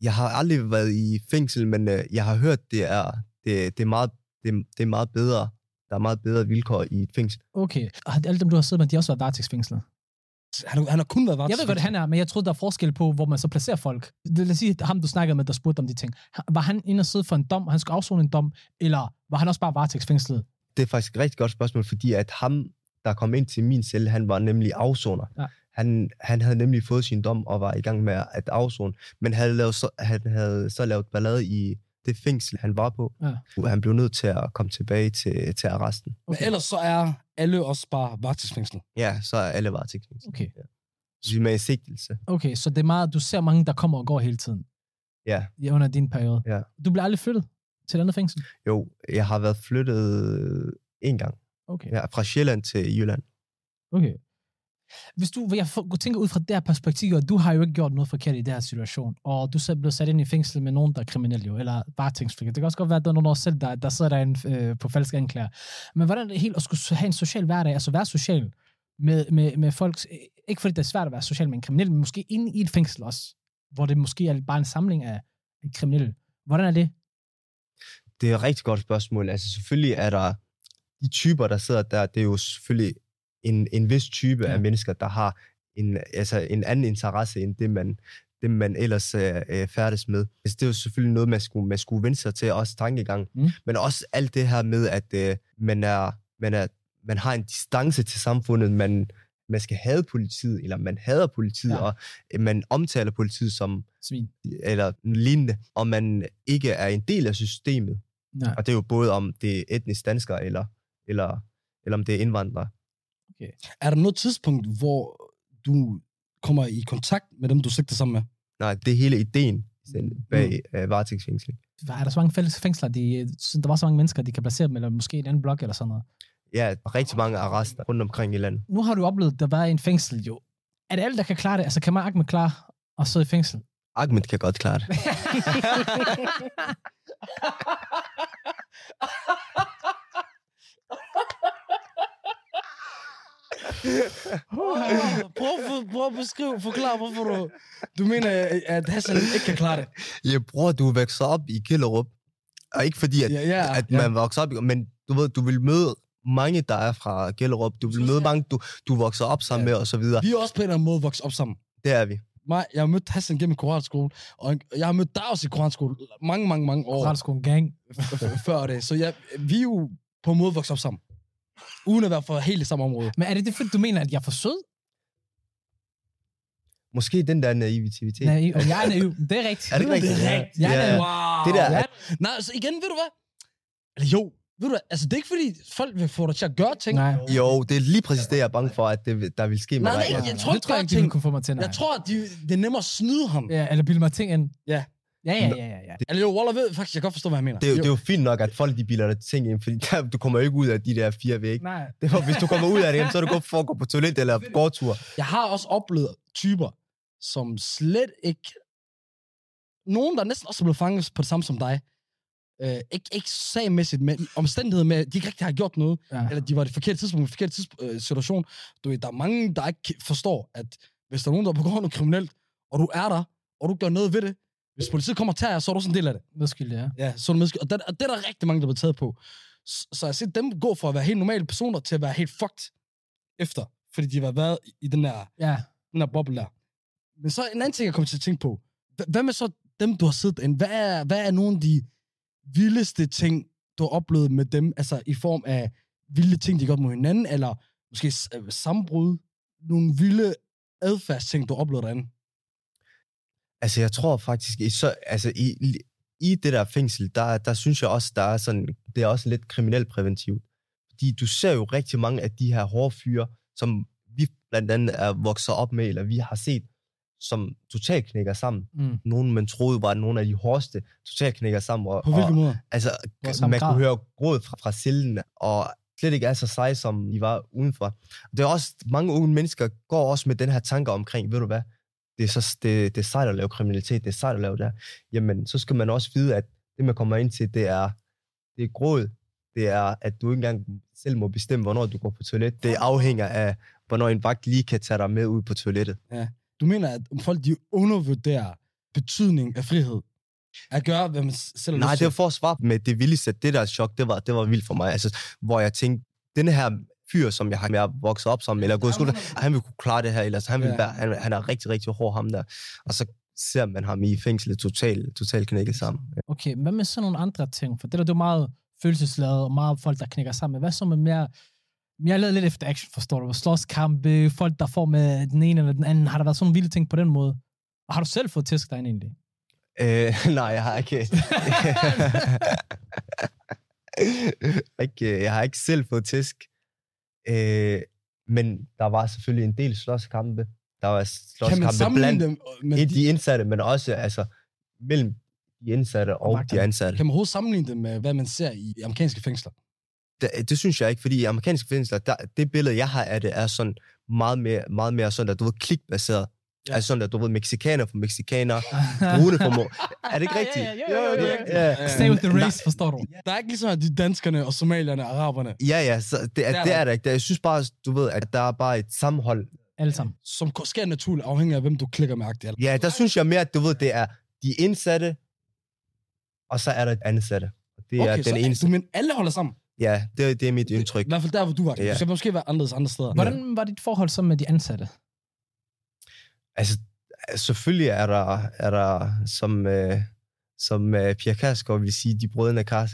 jeg har aldrig været i fængsel, men øh, jeg har hørt, det er, det, det, er meget, det, det er meget bedre. Der er meget bedre vilkår i et fængsel. Okay. Og alle dem, du har siddet med, de har også været varetægtsfængslet? Han, han har kun været Jeg ved godt, han er, men jeg troede, der er forskel på, hvor man så placerer folk. Lad os sige, ham du snakkede med, der spurgte om de ting. Var han inde og sidde for en dom, og han skulle afzone en dom, eller var han også bare varetægtsfængslet? Det er faktisk et rigtig godt spørgsmål, fordi at ham, der kom ind til min celle, han var nemlig afsoner. Ja. Han, han havde nemlig fået sin dom og var i gang med at afzone, men havde lavet så, han havde så lavet ballade i det fængsel, han var på. Ja. Han blev nødt til at komme tilbage til, til arresten. Men ellers så er alle også bare varetægtsfængslet. Ja, så er alle varetægtsfængsel. Okay. Ja. Så vi er med i sigtelse. Okay, så det er meget, du ser mange, der kommer og går hele tiden Ja, i- under din periode. Ja. Du bliver aldrig flyttet til et andet fængsel? jo, jeg har været flyttet en gang. Okay. Ja, fra Sjælland til Jylland. Okay. Hvis du, jeg tænker ud fra det her perspektiv, at du har jo ikke gjort noget forkert i den her situation, og du er blevet sat ind i fængsel med nogen, der er kriminelle jo, eller varetægtsfængsel. Det kan også godt være, at der er nogen også selv, der, der sidder derinde øh, på falske anklager. Men hvordan er det helt at skulle have en social hverdag, altså være social med, med, med folk, øh, ikke fordi det er svært at være social med en kriminel, men måske inde i et fængsel også, hvor det måske er bare en samling af kriminelle. Hvordan er det? Det er et rigtig godt spørgsmål. Altså selvfølgelig er der de typer, der sidder der, det er jo selvfølgelig en, en vis type Ja. af mennesker, der har en, altså en anden interesse end det, man, det, man ellers øh, øh, færdes med. Altså, det er jo selvfølgelig noget, man skulle, man skulle vende sig til, også tankegang. Mm. Men også alt det her med, at øh, man, er, man, er, man har en distance til samfundet, man, man skal have politiet, eller man hader politiet, Ja. og øh, man omtaler politiet som, Svin. eller lignende, og man ikke er en del af systemet. Ja. Og det er jo både om det er etnisk danskere, eller, eller, eller om det er indvandrere. Er der noget tidspunkt, hvor du kommer i kontakt med dem, du sigter sammen med? Nej, det er hele ideen sådan bag mm. uh, varetægtsfængsling. Er der så mange fælles fængsler, de, der var så mange mennesker, de kan placere dem, eller måske en anden blok eller sådan noget? Ja, rigtig mange arrester rundt omkring i landet. nu har du oplevet, at der var en fængsel jo. Er det alle, der kan klare det? Altså, kan man Ahmed klare at sidde i fængsel? Ahmed kan godt klare det. prøv, prøv, at beskrive, forklare, hvorfor du, du mener, at Hassan ikke kan klare det. Jeg bror, du vokser op i Kjellerup. Og ikke fordi, at, Ja, ja, at ja. man vokser op i, men du ved, du vil møde mange, der er fra Kjellerup. Du vil møde mange, du, du vokser op sammen Ja. med, og så videre. Vi er også på en eller anden måde vokset op sammen. Det er vi. Mig, jeg har mødt Hassan gennem koranskole, og jeg har mødt dig også i koranskole mange, mange, mange år Koralskolen gang. før det. Så jeg, vi er jo på en måde vokset op sammen. Uden at være for helt samme område. Men er det det, fordi du mener, at jeg er for sød? Måske den der naivitet. Nej, og jeg er naiv. Det er rigtigt. Er det ikke rigtigt? Det er rigtigt. Jeg er Ja. naiv. Wow. Det der, at, Nej, altså igen, ved du hvad? Eller jo, ved du hvad? Altså, det er ikke fordi, folk vil få dig til at gøre ting. Nej. jo, det er lige præcis det, jeg er bange for, at det, der vil ske med Nej, dig. nej, jeg tror det ikke, tror jeg der ikke, de er vil ting. kunne få mig til. Nej. Jeg tror, at de, det er nemmere at snyde ham. Ja, eller bilde mig ting ind. Ja. Ja, ja, ja, ja. ja. Eller jo, Waller ved faktisk, jeg kan godt forstå, hvad han mener. Det, er jo- det er jo fint nok, at folk de bilder dig ting ind, fordi der, du kommer jo ikke ud af de der fire vægge. Nej. Det var, hvis du kommer ud af det, så er det godt for at gå på toilet eller gårdtur. Jeg har også oplevet typer, som slet ikke... Nogen, der næsten også er blevet fanget på det samme som dig. Øh, ikke, ikke sagmæssigt, men omstændigheder med, at de ikke rigtig har gjort noget, Ja. eller de var i det forkerte tidspunkt, i det forkerte tidspunkt, øh, situation. Du ved, der er mange, der ikke forstår, at hvis der er nogen, der begår noget kriminelt, og du er der, og du gør noget ved det, hvis politiet kommer og tager jer, så er du også en del af det. Medskyldig, ja. Ja, så er du medskyldig. Og det, og det er der rigtig mange, der bliver taget på. Så, så jeg har set dem gå fra at være helt normale personer til at være helt fucked efter, fordi de har været i den der, Ja. den der boble der. Men så en anden ting, jeg kommer til at tænke på. H- Hvad med så dem, du har siddet ind? Hvad er, hvad er nogle af de vildeste ting, du har oplevet med dem? Altså i form af vilde ting, de gør mod hinanden, eller måske s- øh, sammenbrud? Nogle vilde adfærdsting, du har oplevet derinde? Altså, jeg tror faktisk, i, så, altså, i, i det der fængsel, der, der synes jeg også, der er sådan, det er også lidt kriminelt præventivt. Fordi du ser jo rigtig mange af de her hårde fyre, som vi blandt andet er vokset op med, eller vi har set, som totalt knækker sammen. Mm. Nogen, man troede var nogle af de hårdeste, totalt knækker sammen. Og, På hvilken og, måde? Altså, man grad. kunne høre gråd fra, fra cellen, og slet ikke er så seje, som de var udenfor. Det er også, mange unge mennesker går også med den her tanke omkring, ved du hvad, det er, så, det, det er sejt at lave kriminalitet, det er sejt at lave det her. Jamen, så skal man også vide, at det, man kommer ind til, det er, det er gråd. Det er, at du ikke engang selv må bestemme, hvornår du går på toilet. Det afhænger af, hvornår en vagt lige kan tage dig med ud på toilettet. Du mener, at folk de undervurderer betydningen af frihed? At gøre, hvad man selv Nej, det var for at svare med det vildeste. Det der chok, det var, det var vildt for mig. Altså, hvor jeg tænkte, denne her fyr, som jeg har er vokset op sammen, eller gået i skole, han vil kunne klare det her, ellers han, vil være, han, han er rigtig, rigtig hård ham der. Og så ser man ham i fængslet totalt total knækket sammen. Okay, hvad med sådan nogle andre ting? For det der, det er jo meget følelsesladet, og meget folk, der knækker sammen. Hvad så med mere... Jeg lavet lidt efter action, forstår du? Slåskampe, folk, der får med den ene eller den anden. Har der været sådan vilde ting på den måde? Og har du selv fået tæsk derinde egentlig? Øh, nej, jeg har ikke... ikke, jeg har ikke selv fået tæsk. Øh, men der var selvfølgelig en del slåskampe. Der var slåskampe blandt dem med de, indsatte, men også altså, mellem de indsatte og, Og de ansatte. kan man overhovedet sammenligne dem med, hvad man ser i amerikanske fængsler? Det, det synes jeg ikke, fordi i amerikanske fængsler, der, det billede, jeg har af det, er sådan meget mere, meget mere sådan, at du ved, klikbaseret. Ja. Altså sådan, at du ved, mexikaner for mexikaner, brune for må. Er det ikke rigtigt? Ja, ja, ja, ja, ja. ja. Stay with the race, forstår du? Der er ikke ligesom de danskerne og somalierne og araberne, Ja, ja, så det, er, det der. er der ikke. Jeg synes bare, du ved, at der er bare et sammenhold. Alle sammen. som sker naturligt afhængig af, hvem du klikker med agtigt. Ja, der synes jeg mere, at du ved, det er de indsatte, og så er der et ansatte. Det er Okay, den så eneste. du men alle holder sammen. Ja, det, det er mit indtryk. I hvert fald der, hvor du var. Ja. Det skal måske være anderledes andre steder. Hvordan var dit forhold så med de ansatte? Altså, selvfølgelig er der, er der som, øh, som øh, Pia Kærsgaard vil sige, de brødrene Kars,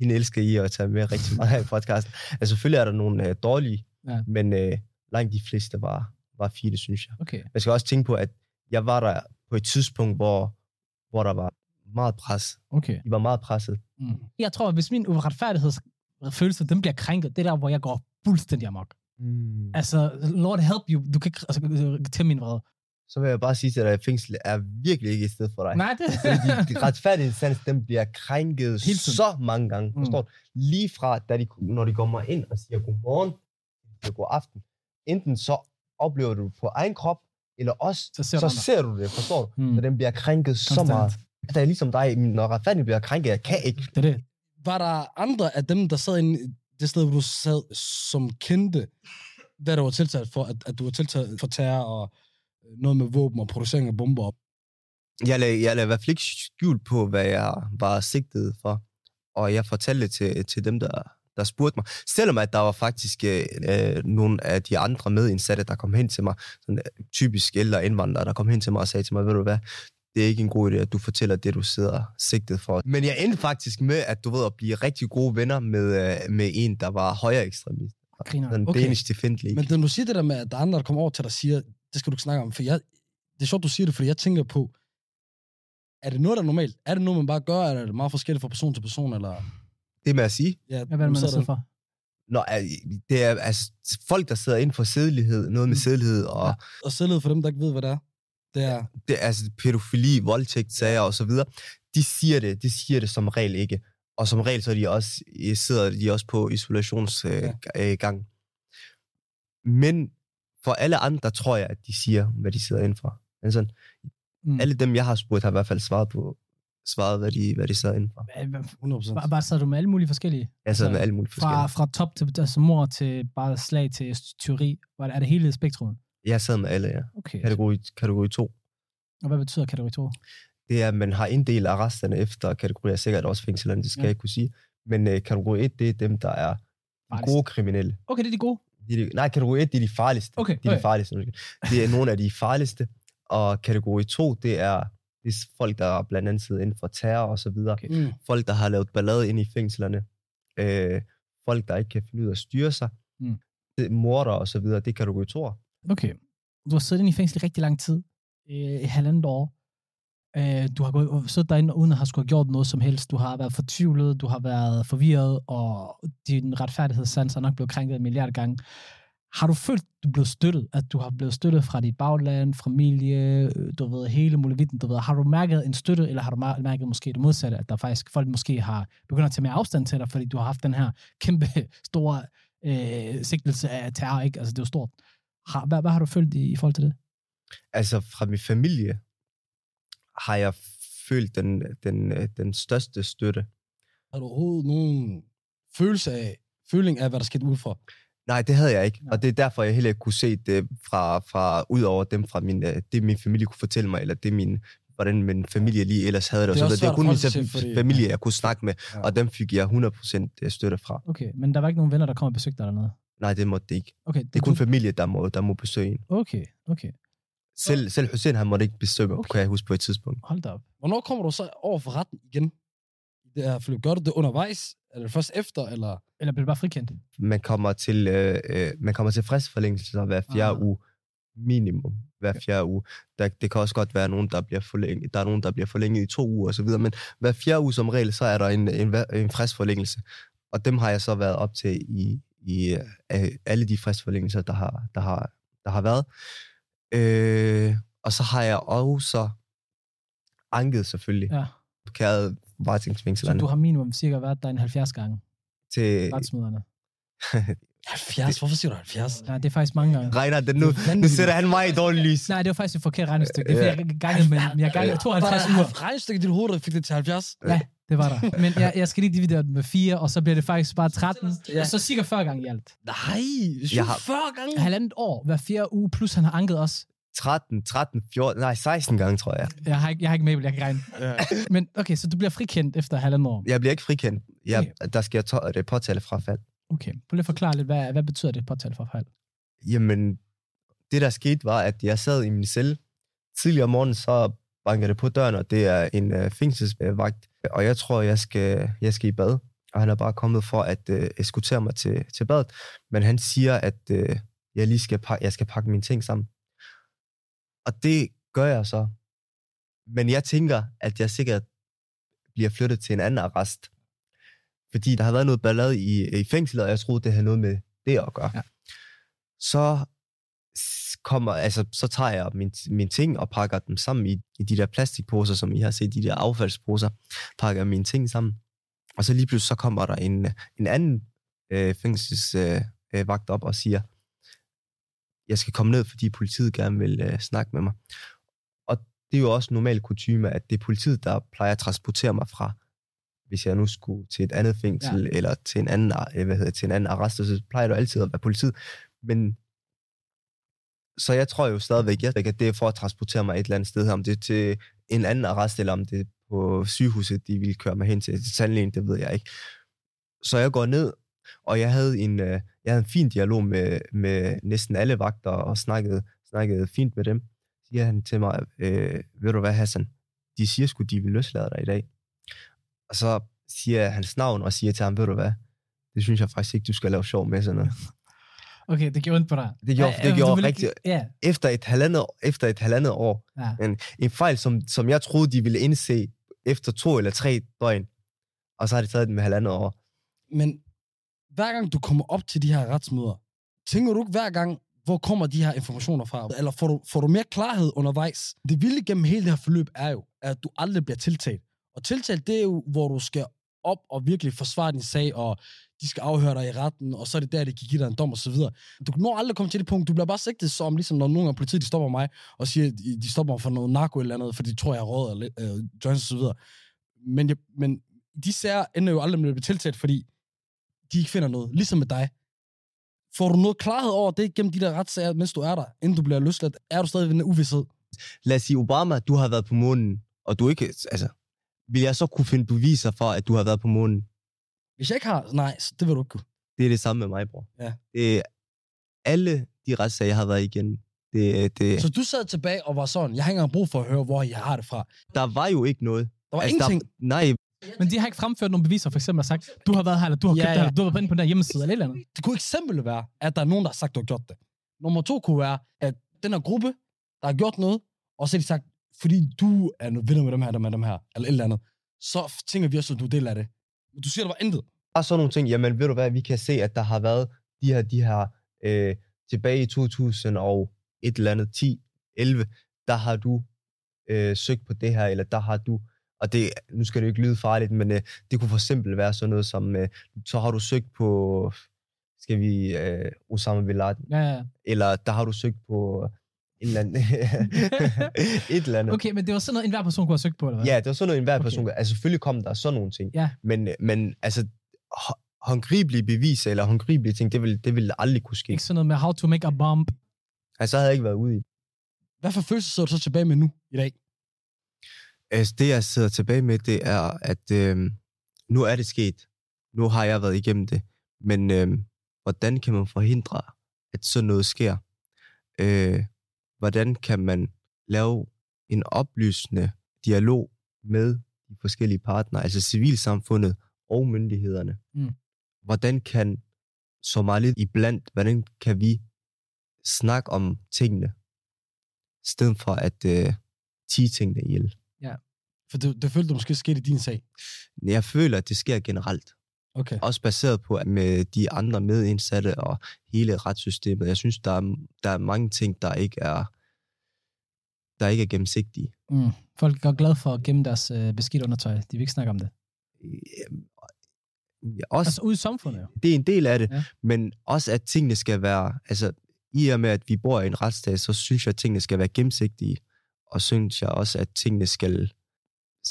hende elsker I at tage med rigtig meget her i podcasten. Altså, selvfølgelig er der nogle øh, dårlige, Ja. men øh, langt de fleste var, var fine, synes jeg. Okay. Jeg skal også tænke på, at jeg var der på et tidspunkt, hvor, hvor der var meget pres. Okay. De var meget presset. Mm. Jeg tror, at hvis min uretfærdighedsfølelse, den bliver krænket, det er der, hvor jeg går fuldstændig amok. Mm. Altså, Lord help you, du kan ikke altså, til min vrede. Så vil jeg bare sige til dig, at fængsel er virkelig ikke et sted for dig. Nej, det... Fordi de retfærdighedssans, den bliver krænket så mange gange. Mm. Forstår du? Lige fra, da de, når de kommer ind og siger godmorgen, eller god aften, enten så oplever du det på egen krop, eller også, Så ser så du så ser du det, forstår du? Mm. Så den bliver krænket så Konstant. meget. Det er ligesom dig, når retfærdighed bliver krænket, jeg kan ikke. Det er det. Var der andre af dem, der sad inde det sted, hvor du sad, som kendte, hvad der var tiltalt for, at, at du var tiltalt for terror og noget med våben og producering af bomber? Jeg lagde, jeg lagde i hvert fald ikke skjul på, hvad jeg var sigtet for. Og jeg fortalte det til, til dem, der, der spurgte mig. Selvom at der var faktisk øh, øh, nogle af de andre medindsatte, der kom hen til mig. Sådan, øh, typisk ældre indvandrere, der kom hen til mig og sagde til mig, ved du hvad, det er ikke en god idé, at du fortæller det, du sidder sigtet for. Men jeg endte faktisk med, at du ved, at blive rigtig gode venner med, øh, med en, der var højere ekstremist. Griner. Den okay. Danish Defend League. Men når du siger det der med, at der er andre, der kommer over til dig og siger, det skal du ikke snakke om, for jeg, det er sjovt, du siger det, fordi jeg tænker på, er det noget, der er normalt? Er det noget, man bare gør, eller er det meget forskelligt fra person til person? Eller? Det med at sige, Ja, Hvad er det, man der- for? Nå, er- det er altså, folk, der sidder inden for sædelighed, noget med Mm. sædelighed og Ja. Og selvhed for dem, der ikke ved, hvad det er. Det er, det, altså pædofili, voldtægt, sager og så videre, de siger det, de siger det som regel ikke. Og som regel så er de også, sidder de også på isolationsgang. Øh, øh, gang. Men for alle andre tror jeg, at de siger, hvad de sidder indenfor. Altså, Mm. alle dem, jeg har spurgt, har i hvert fald svaret på, svaret, hvad de, hvad de sidder indenfor. Hvad- hvad- 100%. Bare, bare sad du med alle mulige forskellige? Jeg sidder Så med alle mulige Fra, forskellige. fra top til altså mor til bare slag til teori. Var det, er det hele spektrum? Jeg sidder med alle, ja. Okay. Kategori, kategori 2. Og hvad betyder kategori 2? Det er, at man har inddelt arresterne efter kategorier, sikkert også fængslerne, det skal Ja. jeg ikke kunne sige. Men uh, kategori 1, det er dem, der er de Farligst. gode kriminelle. Okay, det er de gode. De, de- nej, kategori 1, det er de farligste. Okay, Det er okay. de farligste. Det er nogle af de farligste. Og kategori 2, det er, det er folk, der blandt andet sidder inden for terror og så videre. Okay. Mm. Folk, der har lavet ballade ind i fængslerne. Øh, folk, der ikke kan finde ud af at styre sig. Mm. Det, morder og så videre, det er kategori 2. Okay. Du har siddet inde i fængsel i rigtig lang tid. Øh, I halvandet år. Øh, du har gået, siddet derinde uden at have skulle have gjort noget som helst. Du har været fortvivlet, du har været forvirret, og din retfærdighedssans er nok blevet krænket en milliard gange. Har du følt, du blev støttet? At du har blevet støttet fra dit bagland, familie, øh, du ved, hele muligheden, du ved. Har du mærket en støtte, eller har du mærket måske det modsatte, at der faktisk folk måske har begyndt at tage mere afstand til dig, fordi du har haft den her kæmpe store øh, sigtelse af terror, ikke? Altså, det er jo stort. Har, hvad, hvad har du følt i, i forhold til det? Altså fra min familie har jeg følt den, den, øh, den største støtte. Har du overhovedet nogen følelse af, føling af, hvad der skete udefra? Nej, det havde jeg ikke. Og det er derfor, jeg heller ikke kunne se det fra, fra ud over dem fra min, øh, det, min familie kunne fortælle mig, eller det min, hvordan min familie lige ellers havde det. og Det er så det svært kun min til, fordi- familie, jeg kunne snakke med, Ja. og dem fik jeg 100% støtte fra. Okay, men der var ikke nogen venner, der kom og besøgte dig dernede? Nej, det måtte det ikke. Okay, Det er kun familie, der må, der må besøge en. Okay, okay. Selv, selv Hussein, han måtte ikke besøge mig, Okay. kan jeg huske på et tidspunkt. Hold da op. Hvornår kommer du så over for retten igen? Det her forløb. Gør du det undervejs? Eller først efter? Eller? Eller bliver du bare frikendt? Man kommer til, øh, øh, man kommer til fristforlængelse hver fjerde Ah. uge. Minimum hver fjerde uge. Der, det kan også godt være nogen, der bliver forlænget. Der er nogen, der bliver forlænget i to uger osv., men hver fjerde uge som regel, så er der en, en, en fristforlængelse. Og dem har jeg så været op til i, i øh, alle de fristforlængelser, der har, der har, der har været. Øh, og så har jeg også anket selvfølgelig, Ja. kæret Så varetægtsfængslerne du har minimum cirka været der en 70 gange, til... retsmøderne. 70? Hvorfor siger du 70? Ja, det er faktisk mange gange. Regner det nu? Det Nu sætter han mig i dårlig lys. Nej, det var faktisk et forkert regnestykke. Det er fordi, jeg gangede med, jeg gangede 52 Var der uger. regnestykke i dit hoved, der fik det til 70? Ja, det var der. Men jeg, jeg skal lige dividere det med 4, og så bliver det faktisk bare 13. Ja. Ja. Så cirka 40 gange i alt. Nej, Jeg har- 40 gange. Halvandet år, hver fjerde uge, plus han har anket os. 13, 13, 14, nej 16 gange, tror jeg. Jeg har ikke, jeg har ikke Mabel, jeg kan regne. Ja. Men okay, så du bliver frikendt efter halvandet år. Jeg bliver ikke frikendt. Jeg, der skal jeg to- det påtale frafald. Okay, prøv lige at forklare lidt, hvad, hvad betyder det påtale fejl? Jamen, det der skete var, at jeg sad i min celle. Tidligere om morgenen, så banker det på døren, og det er en øh, fængselsvagt. Og jeg tror, jeg skal, jeg skal i bad. Og han er bare kommet for at øh, eskortere mig til, til badet. Men han siger, at øh, jeg lige skal, pakke, jeg skal pakke mine ting sammen. Og det gør jeg så. Men jeg tænker, at jeg sikkert bliver flyttet til en anden arrest. Fordi der har været noget ballade i, i fængslet, og jeg troede, det havde noget med det at gøre. Ja. Så kommer, altså, så tager jeg mine, mine ting og pakker dem sammen i, i de der plastikposer, som I har set, de der affaldsposer, pakker mine ting sammen. Og så lige pludselig, så kommer der en, en anden øh, fængselsvagt øh, øh, vagt op og siger, jeg skal komme ned, fordi politiet gerne vil øh, snakke med mig. Og det er jo også normal kutume, at det er politiet, der plejer at transportere mig fra, hvis jeg nu skulle til et andet fængsel, ja. eller til en anden, øh, hvad hedder, det, til en anden arrest, så plejer det jo altid at være politiet. Men så jeg tror jo stadigvæk, at det er for at transportere mig et eller andet sted, om det er til en anden arrest, eller om det er på sygehuset, de ville køre mig hen til, til tandlægen, det ved jeg ikke. Så jeg går ned, og jeg havde en, øh, jeg havde en fin dialog med, med næsten alle vagter, og snakkede, snakkede fint med dem. Så siger han til mig, øh, ved du hvad Hassan, de siger sgu, de vil løslade dig i dag. Og så siger jeg hans navn, og siger til ham, ved du hvad, det synes jeg faktisk ikke, du skal lave sjov med sådan noget. Okay, det gjorde ondt på dig. Det gjorde- Ja, det gjorde vil ikke- rigtig- Ja, Efter et halvandet, efter et halvandet år, ja. en, en fejl, som, som jeg troede, de ville indse efter to eller tre døgn, og så har de taget den med halvandet år. Men hver gang du kommer op til de her retsmøder, tænker du ikke hver gang, hvor kommer de her informationer fra? Eller får du, får du mere klarhed undervejs? Det vilde gennem hele det her forløb er jo, at du aldrig bliver tiltalt. Og tiltalt, det er jo, hvor du skal op og virkelig forsvare din sag, og de skal afhøre dig i retten, og så er det der, det kan give dig en dom og så videre. Du når aldrig komme til det punkt. Du bliver bare sigtet som, ligesom når nogle af politiet de stopper mig, og siger, at de- stopper mig for noget narko eller andet, fordi de tror, jeg har råd eller øh, joints og så videre. Men, jeg, men de sager ender jo aldrig med at blive tiltalt, fordi de ikke finder noget. Ligesom med dig. Får du noget klarhed over det gennem de der retssager, mens du er der, inden du bliver løsladt? Er du stadig ved den uvidshed? Lad os sige, Obama, du har været på månen, og du ikke, altså, vil jeg så kunne finde beviser for, at du har været på månen? Hvis jeg ikke har, nej, så det vil du ikke kunne. Det er det samme med mig, bror. Ja. Det er alle de retssager, jeg har været igennem. Det, det, Så du sad tilbage og var sådan, jeg har ikke engang brug for at høre, hvor jeg har det fra. der var jo ikke noget. Der var Altså, ingenting. Der, nej, Men de har ikke fremført nogle beviser, for eksempel har sagt, du har været her, eller du har Ja, købt det ja. her, eller du har været inde på den her hjemmeside, eller et eller andet. Det kunne eksempel være, at der er nogen, der har sagt, du har gjort det. Nummer to kunne være, at den her gruppe, der har gjort noget, og så har de sagt, fordi du er venner med dem her, dem her, dem her, eller et eller andet, så tænker vi også, at du er del af det. Men du siger, der var intet. bare sådan nogle ting. Jamen, ved du hvad, vi kan se, at der har været de her, de her øh, tilbage i 2000 og et eller andet 10, 11, der har du øh, søgt på det her, eller der har du, og det, nu skal det jo ikke lyde farligt, men øh, det kunne for eksempel være sådan noget som, øh, så har du søgt på, skal vi, øh, Osama Bin Laden, Ja, ja. eller der har du søgt på en eller anden, et eller andet. Okay, men det var sådan noget, enhver person kunne have søgt på, eller hvad? Ja, det var sådan noget, enhver Okay. person gør. Altså selvfølgelig kom der sådan nogle ting. Ja. Men, men altså, hå- håndgribelige beviser eller håndgribelige ting, det ville, det ville aldrig kunne ske. Ikke sådan noget med how to make a bomb. Altså, så havde jeg ikke været ude i det. Hvad for følelse sidder du så tilbage med nu i dag? Altså, det jeg sidder tilbage med, det er, at øh, nu er det sket. Nu har jeg været igennem det. Men øh, hvordan kan man forhindre, at sådan noget sker? Øh, hvordan kan man lave en oplysende dialog med de forskellige partnere, altså civilsamfundet og myndighederne? Mm. Hvordan kan Somalit iblandt, hvordan kan vi snakke om tingene, i stedet for at øh, tige tingene ihjel? For det, det følte du måske skete i din sag. Jeg føler, at det sker generelt. Okay. Også baseret på at med de andre medindsatte og hele retssystemet. Jeg synes, der er, der er mange ting, der ikke er, der ikke er gennemsigtige. Mm. Folk er glade for at gemme deres øh, beskidt undertøj. De vil ikke snakke om det. Øhm, Også, Altså ude i samfundet jo. det er en del af det, Ja. ja. men også at tingene skal være, altså i og med, at vi bor i en retsstat, så synes jeg, at tingene skal være gennemsigtige, og synes jeg også, at tingene skal,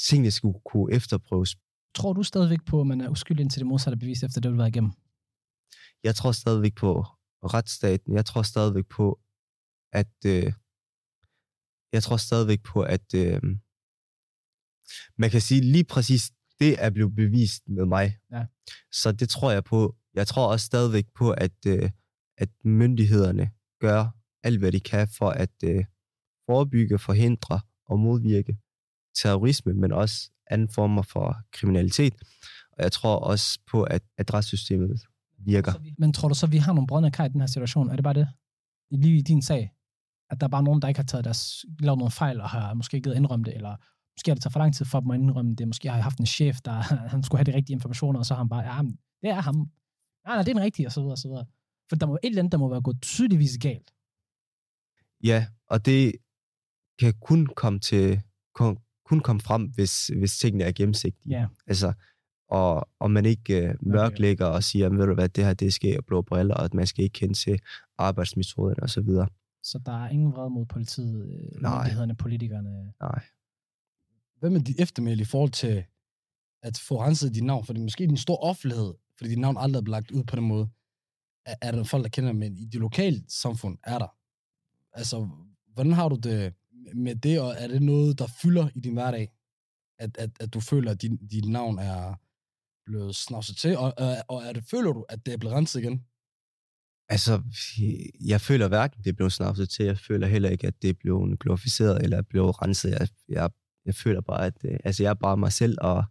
tingene skulle kunne efterprøves. Tror du stadigvæk på, at man er uskyldig indtil det modsatte er bevist, efter det vil være igennem? Jeg tror stadigvæk på retsstaten. Jeg tror stadigvæk på, at øh, jeg tror stadigvæk på, at øh, man kan sige lige præcis, det er blevet bevist med mig. Ja. Så det tror jeg på. Jeg tror også stadigvæk på, at, øh, at myndighederne gør alt, hvad de kan for at øh, forebygge, forhindre og modvirke terrorisme, men også anden former for kriminalitet. Og jeg tror også på, at, retssystemet virker. Men tror du så, at vi har nogle brødne kar i den her situation? Er det bare det? Lige i din sag? At der er bare nogen, der ikke har taget deres, lavet nogle fejl, og har måske ikke indrømme det, eller måske har det taget for lang tid for dem at indrømme det. Måske har jeg haft en chef, der han skulle have de rigtige informationer, og så har han bare, ja, men det er ham. Nej, nej, det er den rigtige, og så videre, og så videre. For der må et eller andet, der må være gået tydeligvis galt. Ja, og det kan kun komme til kun, kun komme frem, hvis, hvis tingene er gennemsigtige. Ja, Altså, og, og man ikke øh, mørklægger og siger, ved du hvad, det her det sker blå briller, og at man skal ikke kende til arbejdsmetoderne og så der er ingen vrede mod politiet, øh, Nej. myndighederne, politikerne. Nej. Hvad med dit eftermæle i forhold til at få renset dit navn? Fordi måske i den store offentlighed, fordi dit navn aldrig er blevet lagt ud på den måde, er, er der folk, der kender dig, men i det lokale samfund er der. Altså, hvordan har du det med det, og er det noget, der fylder i din hverdag? At, at, at du føler, at din, dit navn er blevet snavset til, og, og, og er det, føler du, at det er blevet renset igen? Altså, jeg føler hverken, det er blevet snapset til. Jeg føler heller ikke, at det er blevet glorificeret eller er blevet renset. Jeg, jeg, jeg føler bare, at øh, altså, jeg er bare mig selv, og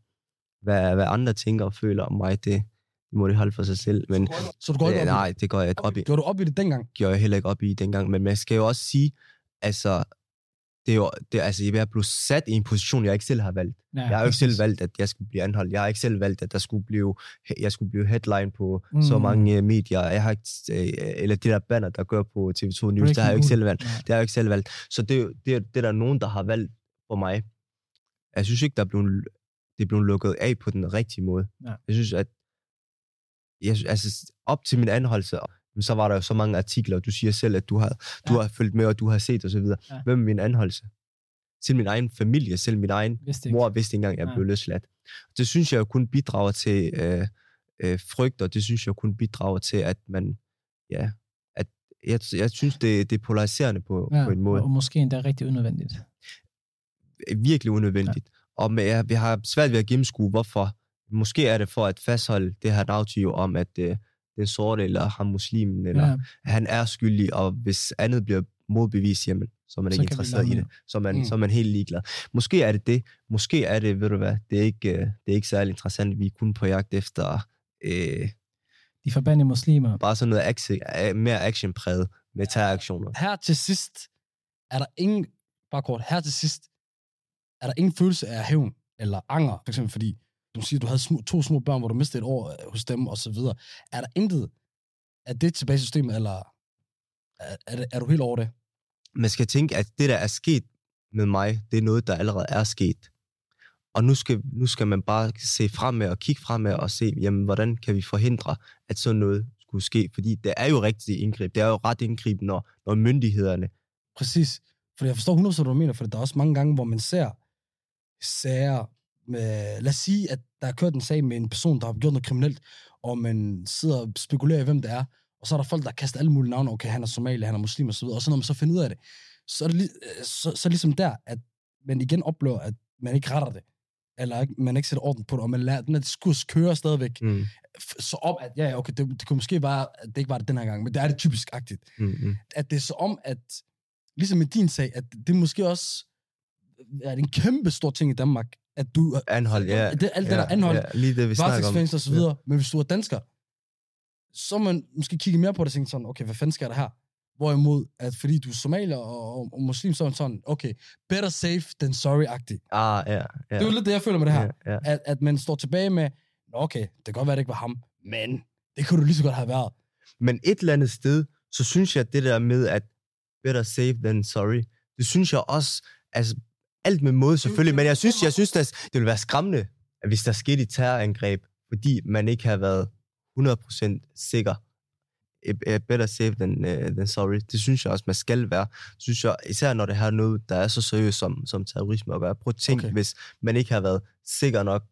hvad, hvad andre tænker og føler om mig, det, det må de holde for sig selv. Men Så du går ikke øh, op nej, i det går jeg ikke op i. det? Gjorde du op i det dengang? gjorde jeg heller ikke op i dengang. Men man skal jo også sige, altså, det er jo, det, altså, jeg blevet sat i en position, jeg ikke selv har valgt. Ja, Jeg har jo ikke selv valgt, at jeg skulle blive anholdt. Jeg har ikke selv valgt, at der skulle blive, jeg skulle blive headline på mm. så mange øh, medier. Jeg har ikke, øh, eller det der banner, der gør på TV2 News, det har jeg ikke selv valgt. Nej. Det har jeg ikke selv valgt. Så det, det, det er der nogen, der har valgt for mig. Jeg synes ikke, der er blevet, det er blevet lukket af på den rigtige måde. Ja. Jeg synes, at jeg, altså, op til min anholdelse, så var der jo så mange artikler, og du siger selv, at du har, du Ja. har følt med, og du har set osv. Ja. Ja. Hvem er min anholdelse? Selv min egen familie, selv min egen Vidste mor vidste ikke engang, at jeg Nej. blev løsladt. Det synes jeg jo kun bidrager til øh, øh, frygt, og det synes jeg kun bidrager til, at man, ja, at jeg, jeg synes, det, det er polariserende på, ja, på en måde. Og måske endda rigtig unødvendigt. Virkelig unødvendigt. Ja. Og med, jeg, vi har svært ved at gennemskue, hvorfor. Måske er det for at fastholde det her narrativ om, at øh, den sorte, eller ham muslimen, eller Ja, han er skyldig, og hvis andet bliver modbevist, jamen, så er man Så ikke interesseret i det. Så er, man, Mm. mm. så er man helt ligeglad. Måske er det det. Måske er det, ved du hvad, det er ikke, øh, det er ikke særlig interessant. Vi er kun på jagt efter øh, de forbandede muslimer. bare sådan noget action, øh, mere actionpræget med terroraktioner. Her til sidst er der ingen, bare kort, her til sidst er der ingen følelse af hævn eller anger, for eksempel fordi du siger, du havde små, to små børn, hvor du mistede et år øh, hos dem, og så videre. Er der intet af det tilbage i systemet, eller er, er, det, er du helt over det? man skal tænke, at det, der er sket med mig, det er noget, der allerede er sket. Og nu skal, nu skal man bare se fremad og kigge fremad og se, jamen, hvordan kan vi forhindre, at sådan noget skulle ske? Fordi det er jo rigtig indgreb. Det er jo ret indgreb, når, når myndighederne... Præcis. For jeg forstår 100% hvad du mener, for der er også mange gange, hvor man ser sager med, lad os sige, at der er kørt en sag med en person, der har gjort noget kriminelt, og man sidder og spekulerer i, hvem det er, og så er der folk, der kaster alle mulige navne, okay, han er somalier, han er muslim videre, og så når man så finder ud af det, så er det, lig- så, så ligesom der, at man igen oplever, at man ikke retter det. eller man ikke sætter orden på det, og man lader den her diskurs køre stadigvæk, Mm, så om, at ja, okay, det, det kunne måske være, at det ikke var det den her gang, men det er det typisk agtigt. mm, mm. At det er så om, at ligesom i din sag, at det måske også er en kæmpe stor ting i Danmark, at du... Anhold, ja. Det, alt det ja, der anhold, Ja, lige det, vi varetægtsfængsel og så videre, men hvis du er dansker, så man måske kigge mere på det og tænke sådan, okay, hvad fanden sker der her? Hvorimod, at fordi du er somalier og, og, og muslim, så er sådan, okay, better safe than sorry-agtig. Ah, ja, ja. Det er jo lidt det, jeg føler med det her. Ja, ja. At, at man står tilbage med, "Nå, okay, det kan godt være, det ikke var ham, men det kunne du lige så godt have været. Men et eller andet sted, så synes jeg, at det der med, at better safe than sorry, det synes jeg også, altså alt med måde selvfølgelig, men jeg synes, jeg synes, at det ville være skræmmende, hvis der skete et terrorangreb, fordi man ikke har været 100% sikker. Eh, eh, Better safe than, uh, than sorry. Det synes jeg også, man skal være. Synes jeg, især når det har noget, der er så seriøst som, som terrorisme at gøre. Prøv at tænke, Okay. hvis man ikke har været sikker nok,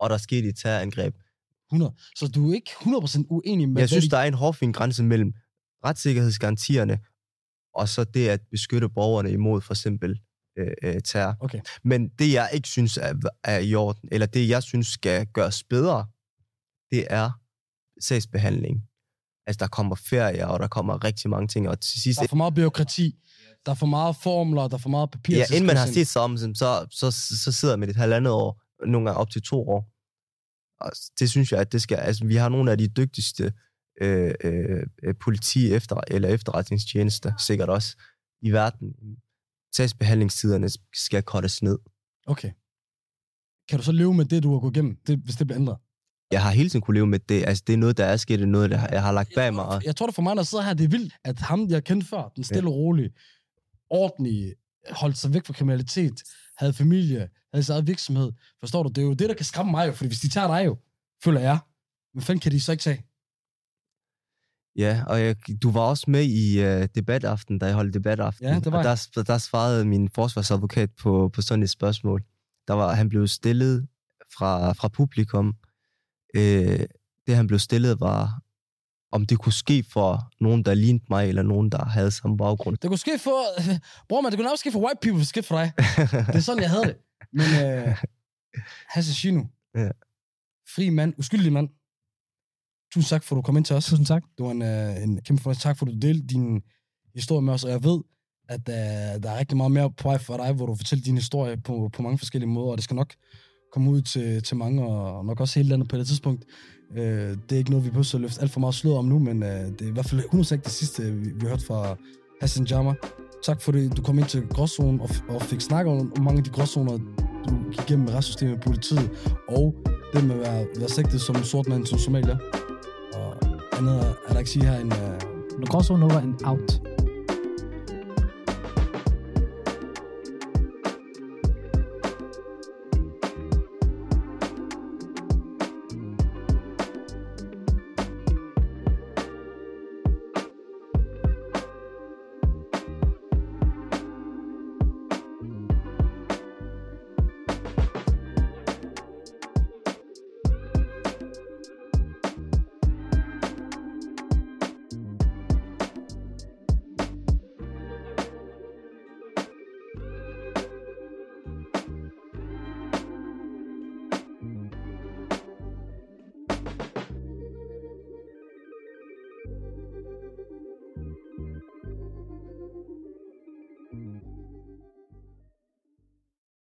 og der skete et terrorangreb. 100. Så du er ikke 100% uenig med, Jeg synes, der er en hårfin grænse mellem retssikkerhedsgarantierne og så det at beskytte borgerne imod for eksempel øh, øh, terror. Okay. Men det, jeg ikke synes er, er i orden, eller det, jeg synes skal gøres bedre, det er sagsbehandling. Altså, der kommer ferier, og der kommer rigtig mange ting, og til sidst, der er for meget byråkrati, der er for meget formler, der er for meget papir. ja, inden man har set sig om, så, så, så sidder man et halvandet år, nogle gange op til to år. Og det synes jeg, at det skal, altså, vi har nogle af de dygtigste øh, øh, øh, politi efter, eller efterretningstjenester, sikkert også, i verden. Sagsbehandlingstiderne skal kortes ned. Okay. Kan du så leve med det, du har gået igennem, det, hvis det bliver ændret? Jeg har hele tiden kunne leve med det. Altså, det er noget, der er sket, det er noget, der jeg har lagt bag mig. Og, Jeg tror, det for mig, der sidder her, det er vildt, at ham, jeg kendte før, den stille og rolige, ordentlige, holdt sig væk fra kriminalitet, havde familie, havde sin eget virksomhed. Forstår du? Det er jo det, der kan skræmme mig jo, fordi hvis de tager dig jo, føler jeg, hvad fanden kan de så ikke tage? Ja, og jeg, du var også med i uh, debataften, da jeg holdt debataften. Ja, det var og der, der svarede min forsvarsadvokat på, på sådan et spørgsmål. Der var, han blev stillet fra, fra publikum. Øh, det, han blev stillet, var, om det kunne ske for nogen, der lignede mig, eller nogen, der havde samme baggrund. Det kunne ske for... Bror, man, det kunne også ske for white people, det skete for dig. Det er sådan, jeg havde det. Men øh, Hasse Shino, Ja. fri mand, uskyldig mand. Tusind tak, for at du kom ind til os. Tusind tak. Det var en, øh, en kæmpe fornøjelse. Tak, for at du delte din historie med os, og jeg ved, at øh, der er rigtig meget mere på vej for dig, hvor du fortæller din historie på, på mange forskellige måder, og det skal nok komme ud til, til mange, og nok også hele landet på det tidspunkt. Øh, det er ikke noget, vi behøver at løfte alt for meget slået om nu, men øh, det er i hvert fald 100% det sidste, vi, vi har hørt fra Hassan Jama. Tak fordi du kom ind til gråzonen og, og fik snakket om, om mange af de gråzoner, du gik igennem med retssystemet og politiet, og det med at være, være sigtet som en sort mand som somalier. Og andet er der ikke sige her end... Uh, øh, Når gråzonen over en out.